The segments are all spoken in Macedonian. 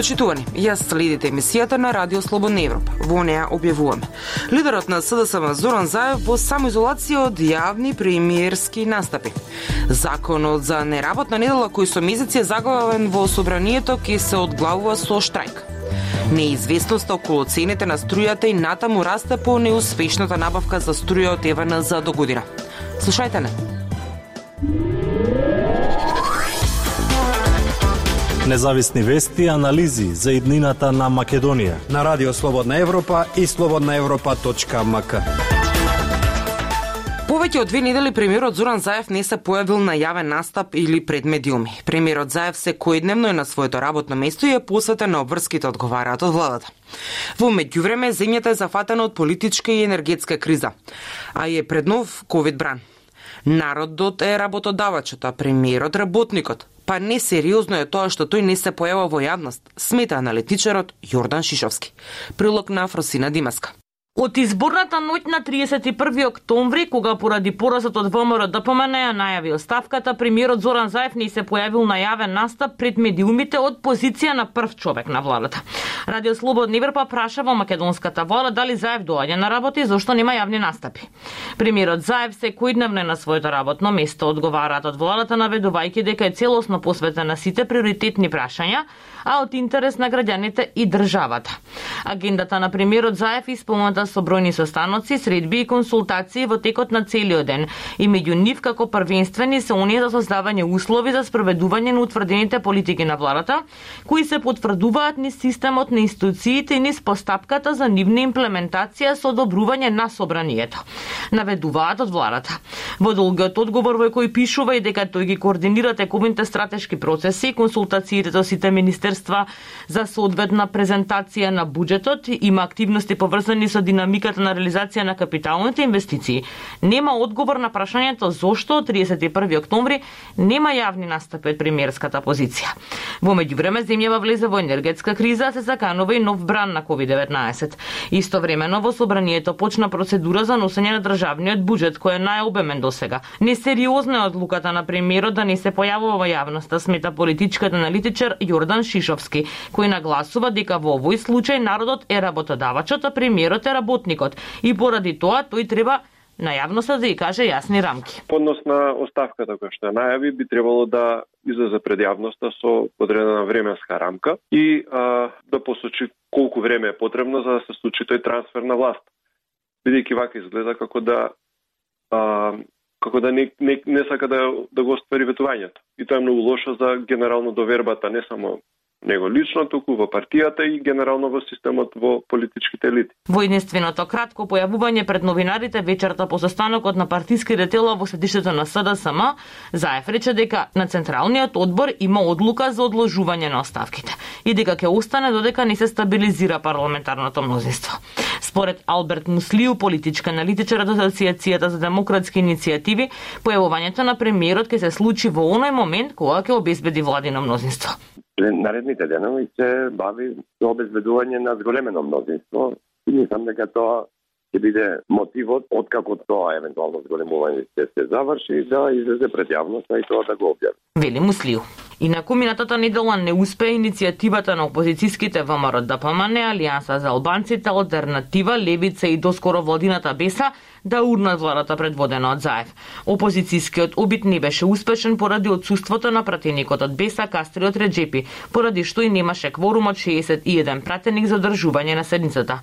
Почитувани, јас следите емисијата на Радио Слободна Европа. Во неа објавуваме. Лидерот на СДСМ Зоран Заев во самоизолација од јавни премиерски настапи. Законот за неработна недела кој со месеци е заглавен во собранието ќе се одглавува со штрајк. Неизвестноста околу цените на струјата и натаму расте по неуспешната набавка за струја од ЕВН за до година. Слушајте не. Независни вести и анализи за иднината на Македонија на Радио Слободна Европа и слободнаевропа.мк. Повеќе од две недели премиерот Зоран Заев не се појавил на јавен настап или пред медиуми. Премиерот Заев секојдневно е на своето работно место и е посветен на обврските одговараат од владата. Во меѓувреме земјата е зафатена од политичка и енергетска криза, а и е пред нов ковид бран. Народот е работодавачот, а премиерот работникот. Па не сериозно е тоа што тој не се појава во јавност, смета аналитичарот Јордан Шишовски. Прилог на Фросина Димаска. Од изборната ноќ на 31 октомври, кога поради поразот од ВМРО да ДПМН ја најави оставката, премиерот Зоран Заев не се појавил на јавен настап пред медиумите од позиција на прв човек на владата. Радио Слободна Европа праша во македонската влада дали Заев доаѓа на работа и зошто нема јавни настапи. Премиерот Заев се којдневно на своето работно место одговараат од владата наведувајќи дека е целосно посветен на сите приоритетни прашања, а од интерес на граѓаните и државата. Агендата на премиерот Заев исполнета со бројни состаноци, средби и консултации во текот на целиот ден, и меѓу нив како првенствени се оние за создавање услови за спроведување на утврдените политики на владата, кои се потврдуваат низ системот на институциите и низ постапката за нивна имплементација со одобрување на собранието. Наведуваат од владата. Во долгиот одговор во кој пишува и дека тој ги координира тековните стратешки процеси и консултациите со сите министерства министерства за соодветна презентација на буџетот, има активности поврзани со динамиката на реализација на капиталните инвестиции. Нема одговор на прашањето зошто 31 октомври нема јавни настапи од премиерската позиција. Во меѓувреме земјава влезе во енергетска криза, се заканува и нов бран на COVID-19. Истовремено во собранието почна процедура за носење на државниот буџет кој е најобемен до сега. Несериозна е одлуката на премиерот да не се појавува во јавноста, смета политичката аналитичар Јордан Шишовски, кој нагласува дека во овој случај народот е работодавачот, а премиерот е работникот и поради тоа тој треба на јавноста да ја каже јасни рамки. Поднос на оставката која што најави би требало да излезе пред јавноста со подредена временска рамка и а, да посочи колку време е потребно за да се случи тој трансфер на власт. Бидејќи вака изгледа како да а, како да не, не, не сака да, да го оствари ветувањето. И тоа е многу лошо за генерално довербата не само него лично, туку во партијата и генерално во системот во политичките елити. Во единственото кратко појавување пред новинарите вечерта по состанокот на партиските тела во седиштето на СДСМ, Заев рече дека на Централниот одбор има одлука за одложување на оставките и дека ќе остане додека не се стабилизира парламентарното мнозинство. Според Алберт Муслиу, политичка аналитичар од Асоциацијата за демократски иницијативи, појавувањето на премиерот ќе се случи во оној момент кога ќе обезбеди владино мнозинство наредните денови се бави со обезбедување на зголемено мнозинство. И мислам дека тоа ќе биде мотивот откако тоа евентуално зголемување ќе се заврши да излезе пред јавноста и тоа да го објави. Вели Муслиу. Инаку минатата недела не успеа иницијативата на опозицијските ВМРО да ДПМН, Алијанса за албанците, Алтернатива, Левица и доскоро Владината Беса да урнат владата предводена од Заев. Опозицијскиот обид не беше успешен поради отсуството на пратеникот од Беса Кастриот Реджепи, поради што и немаше кворум од 61 пратеник за одржување на седницата.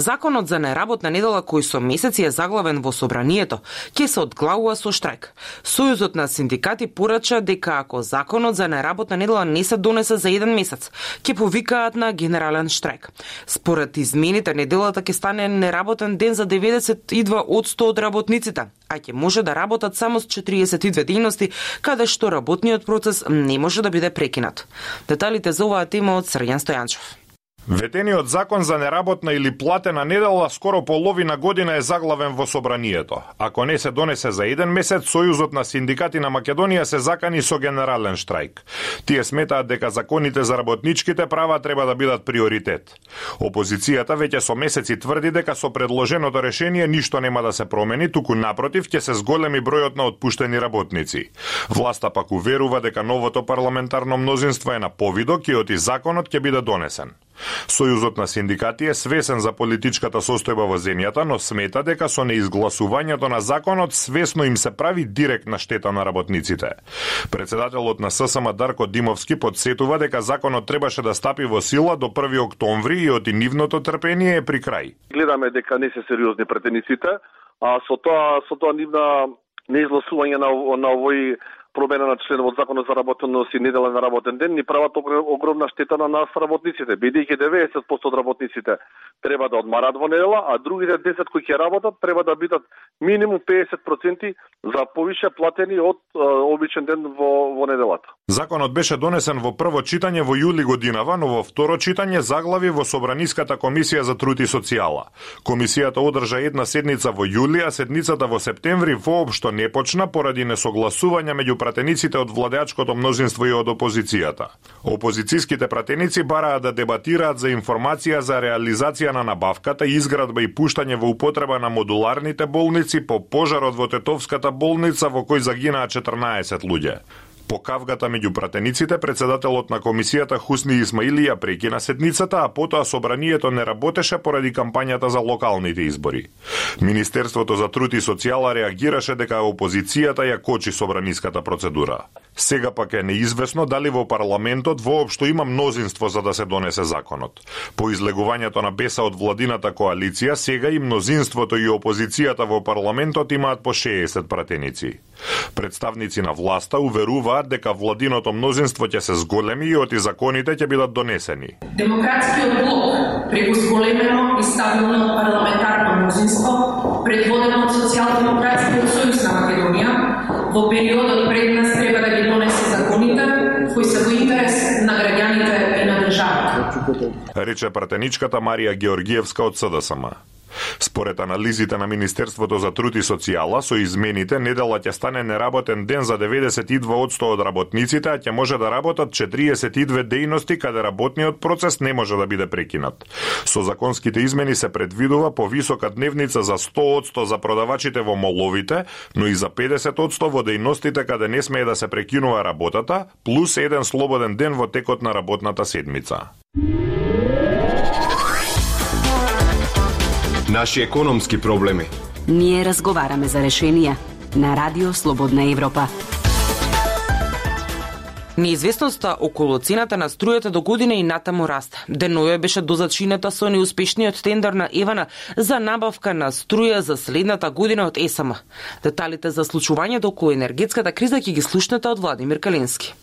Законот за неработна недела кој со месеци е заглавен во собранието, ќе се одглавува со штрајк. Сојузот на синдикати порача дека ако законот за неработна недела не се донесе за еден месец, ќе повикаат на генерален штрајк. Според измените неделата ќе стане неработен ден за 92 од 100 од работниците, а ќе може да работат само с 42 дејности, каде што работниот процес не може да биде прекинат. Деталите за оваа тема од Срѓан Стојанчев. Ветениот закон за неработна или платена недела скоро половина година е заглавен во собранието. Ако не се донесе за еден месец, Сојузот на синдикати на Македонија се закани со генерален штрајк. Тие сметаат дека законите за работничките права треба да бидат приоритет. Опозицијата веќе со месеци тврди дека со предложеното решение ништо нема да се промени, туку напротив ќе се зголеми бројот на отпуштени работници. Власта пак уверува дека новото парламентарно мнозинство е на повидок и оти законот ќе биде донесен. Сојузот на синдикати е свесен за политичката состојба во земјата, но смета дека со неизгласувањето на законот свесно им се прави директна штета на работниците. Председателот на ССМ Дарко Димовски подсетува дека законот требаше да стапи во сила до 1 октомври и оти нивното трпение е при крај. Гледаме дека не се сериозни претениците, а со тоа со тоа нивна неизгласување на, на овој промена на членот законот за работеност и неделен работен ден ни прават огромна штета на нас работниците, бидејќи 90% од работниците треба да одмарат во недела, а другите 10 кои ќе работат треба да бидат минимум 50% за повише платени од обичен ден во, во неделата. Законот беше донесен во прво читање во јули годинава, но во второ читање заглави во Собраниската комисија за труд и социјала. Комисијата одржа една седница во јули, а седницата во септември воопшто не почна поради несогласување меѓу пратениците од владеачкото мнозинство и од опозицијата. Опозицијските пратеници бараат да дебатираат за информација за реализација на набавката, изградба и пуштање во употреба на модуларните болници по пожарот во Тетовската болница во кој загинаа 14 луѓе. По кавгата меѓу пратениците, председателот на комисијата Хусни Исмаилија прекина седницата, а потоа собранието не работеше поради кампањата за локалните избори. Министерството за труд и социјала реагираше дека опозицијата ја кочи собраниската процедура. Сега пак е неизвестно дали во парламентот воопшто има мнозинство за да се донесе законот. По излегувањето на беса од владината коалиција, сега и мнозинството и опозицијата во парламентот имаат по 60 пратеници. Представници на власта уверуваат дека владиното мнозинство ќе се зголеми и оти законите ќе бидат донесени. Демократскиот блок преку зголемено и стабилно парламентарно мнозинство, предводено од Социјалдемократскиот сојуз на Македонија, во период пред нас треба да ги донесе законите кои се во интерес на граѓаните и на државата. Рече пратеничката Марија Георгиевска од СДСМ. Според анализите на Министерството за труд и социјала, со измените недела ќе стане неработен ден за 92% од работниците, а ќе може да работат 42 дејности каде работниот процес не може да биде прекинат. Со законските измени се предвидува повисока дневница за 100% за продавачите во моловите, но и за 50% во дејностите каде не смее да се прекинува работата, плюс еден слободен ден во текот на работната седмица. Наши економски проблеми. Ние разговараме за решенија на Радио Слободна Европа. Неизвестноста околу цената на струјата до година и натаму расте. Деноје беше дозачинета со неуспешниот тендер на Евана за набавка на струја за следната година од ЕСМ. Деталите за случувањето околу енергетската криза ќе ги слушнете од Владимир Калински.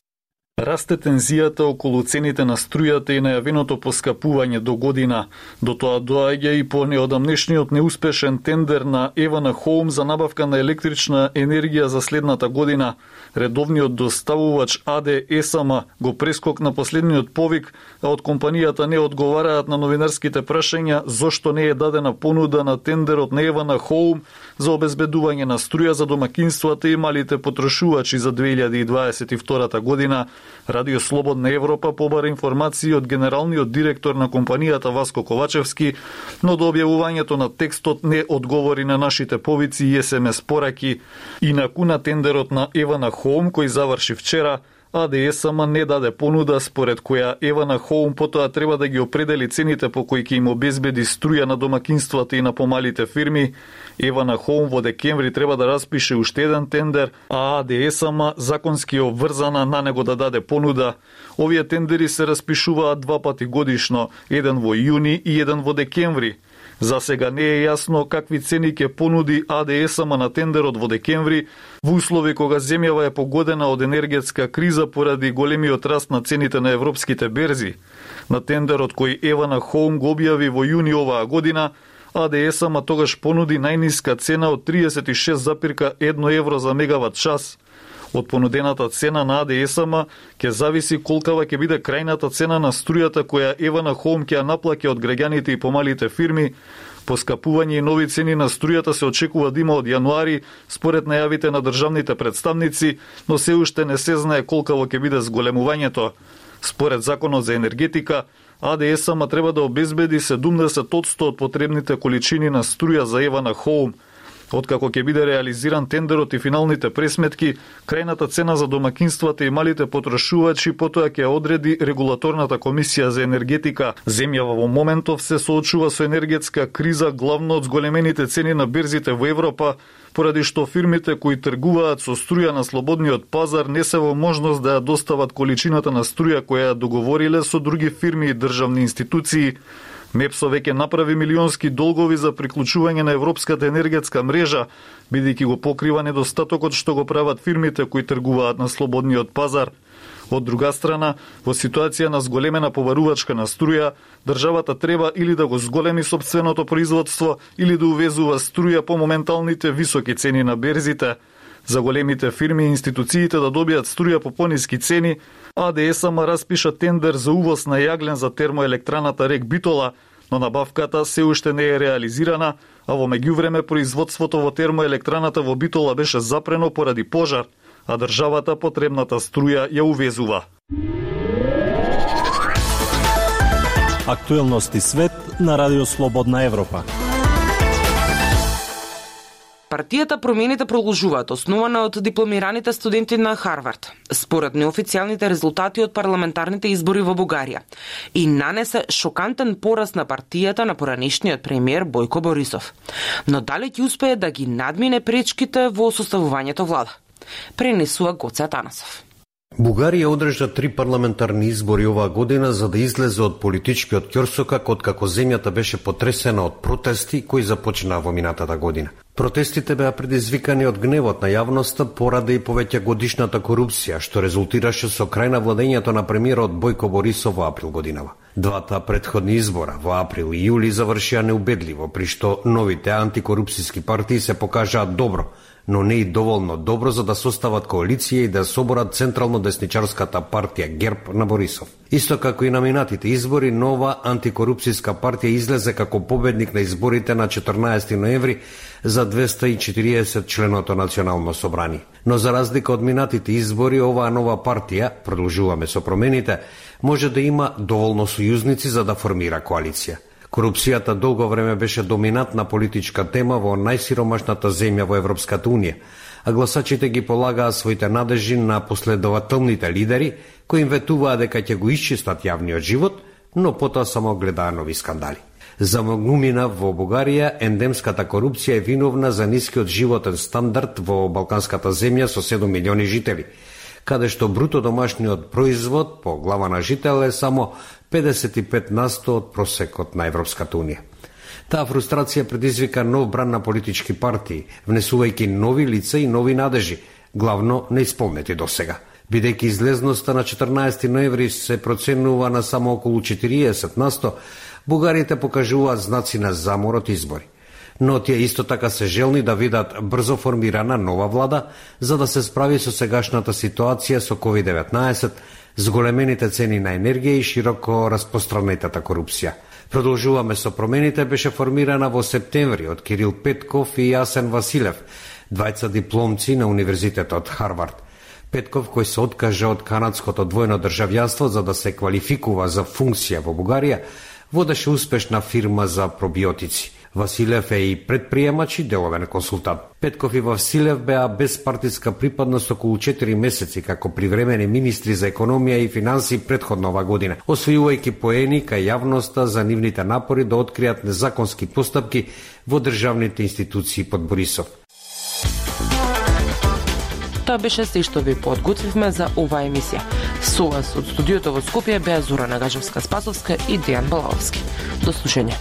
Расте тензијата околу цените на струјата и најавеното поскапување до година. До тоа доаѓа и по неодамнешниот неуспешен тендер на Евана Хоум за набавка на електрична енергија за следната година. Редовниот доставувач АД Есама го прескок на последниот повик, а од компанијата не одговараат на новинарските прашања зошто не е дадена понуда на тендерот на Евана Хоум за обезбедување на струја за домакинствата и малите потрошувачи за 2022 година Радио Слободна Европа побара информации од генералниот директор на компанијата Васко Ковачевски, но до објавувањето на текстот не одговори на нашите повици и СМС пораки. Инаку на тендерот на Евана Хоум кој заврши вчера, АДСМ не даде понуда според која Евана Хоум потоа треба да ги определи цените по кои ќе им обезбеди струја на домакинствата и на помалите фирми. Евана Хоум во декември треба да распише уште еден тендер, а АДСМ законски обврзана на него да даде понуда. Овие тендери се распишуваат два пати годишно, еден во јуни и еден во декември. За сега не е јасно какви цени ќе понуди АДСМ на тендерот во декември, во услови кога земјава е погодена од енергетска криза поради големиот раст на цените на европските берзи. На тендерот кој Евана Холм го објави во јуни оваа година, АДСМ тогаш понуди најниска цена од 36,1 евро за мегават час – Од понудената цена на АДСМ ќе зависи колкава ќе биде крајната цена на струјата која Евана Холм ќе ја од граѓаните и помалите фирми. Поскапување и нови цени на струјата се очекува да има од јануари, според најавите на државните представници, но се уште не се знае колкаво ќе биде зголемувањето. Според Законот за енергетика, АДСМ треба да обезбеди 70% од потребните количини на струја за Евана Хоум – Откако ќе биде реализиран тендерот и финалните пресметки, крајната цена за домакинствата и малите потрошувачи потоа ќе одреди регулаторната комисија за енергетика. Земјава во моментов се соочува со енергетска криза главно од зголемените цени на берзите во Европа, поради што фирмите кои тргуваат со струја на слободниот пазар не се во можност да ја достават количината на струја која ја договориле со други фирми и државни институции. МЕПСО веќе направи милионски долгови за приклучување на европската енергетска мрежа, бидејќи го покрива недостатокот што го прават фирмите кои тргуваат на слободниот пазар. Од друга страна, во ситуација на зголемена поварувачка на струја, државата треба или да го зголеми собственото производство или да увезува струја по моменталните високи цени на берзите. За големите фирми и институциите да добијат струја по пониски цени, АДСМ распиша тендер за увоз на јаглен за термоелектраната Рек Битола, но набавката се уште не е реализирана, а во меѓувреме производството во термоелектраната во Битола беше запрено поради пожар, а државата потребната струја ја увезува. Актуелности свет на Радио Слободна Европа. Партијата промените продолжуваат, основана од дипломираните студенти на Харвард, според неофицијалните резултати од парламентарните избори во Бугарија, и нанесе шокантен пораст на партијата на поранешниот премиер Бојко Борисов. Но дали ќе успее да ги надмине пречките во составувањето влада? Пренесува Гоце Атанасов. Бугарија одржа три парламентарни избори оваа година за да излезе од политичкиот ќорсокак откако земјата беше потресена од протести кои започнаа во минатата година. Протестите беа предизвикани од гневот на јавноста поради и повеќе годишната корупција, што резултираше со крај на владењето на премиерот Бојко Борисов во април годинава. Двата предходни избора во април и јули завршија неубедливо, при што новите антикорупцијски партии се покажаа добро, но не и доволно добро за да состават коалиција и да соборат централно десничарската партија ГЕРБ на Борисов. Исто како и на минатите избори, нова антикорупцијска партија излезе како победник на изборите на 14 ноември за 240 членото Национално собрание. Но за разлика од минатите избори, оваа нова партија, продолжуваме со промените, може да има доволно сојузници за да формира коалиција. Корупцијата долго време беше доминантна политичка тема во најсиромашната земја во Европската Унија, а гласачите ги полагаа своите надежи на последователните лидери кои им ветуваа дека ќе го исчистат јавниот живот, но потоа само гледаа нови скандали. За многумина во Бугарија ендемската корупција е виновна за нискиот животен стандард во балканската земја со 7 милиони жители, каде што бруто домашниот производ по глава на жител е само 55 насто од просекот на Европската Унија. Таа фрустрација предизвика нов бран на политички партии, внесувајќи нови лица и нови надежи, главно неисполнети до сега. Бидејќи излезноста на 14 ноември се проценува на само околу 40 насто, бугарите покажуваат знаци на заморот избори. Но тие исто така се желни да видат брзо формирана нова влада за да се справи со сегашната ситуација со COVID-19, зголемените цени на енергија и широко распространетата корупција. Продолжуваме со промените беше формирана во септември од Кирил Петков и Јасен Василев, двајца дипломци на Универзитетот Харвард. Петков, кој се откажа од канадското двојно државјанство за да се квалификува за функција во Бугарија, водеше успешна фирма за пробиотици. Василев е и предприемач и деловен консултант. Петков и Василев беа без партиска припадност околу 4 месеци како привремени министри за економија и финанси предходно ова година, освојувајќи поени кај јавноста за нивните напори да откријат незаконски постапки во државните институции под Борисов. Тоа беше се што ви подготвивме за оваа емисија. Со вас од студиото во Скопје беа Зора Нагажевска Спасовска и Дејан Балаовски. До слушање.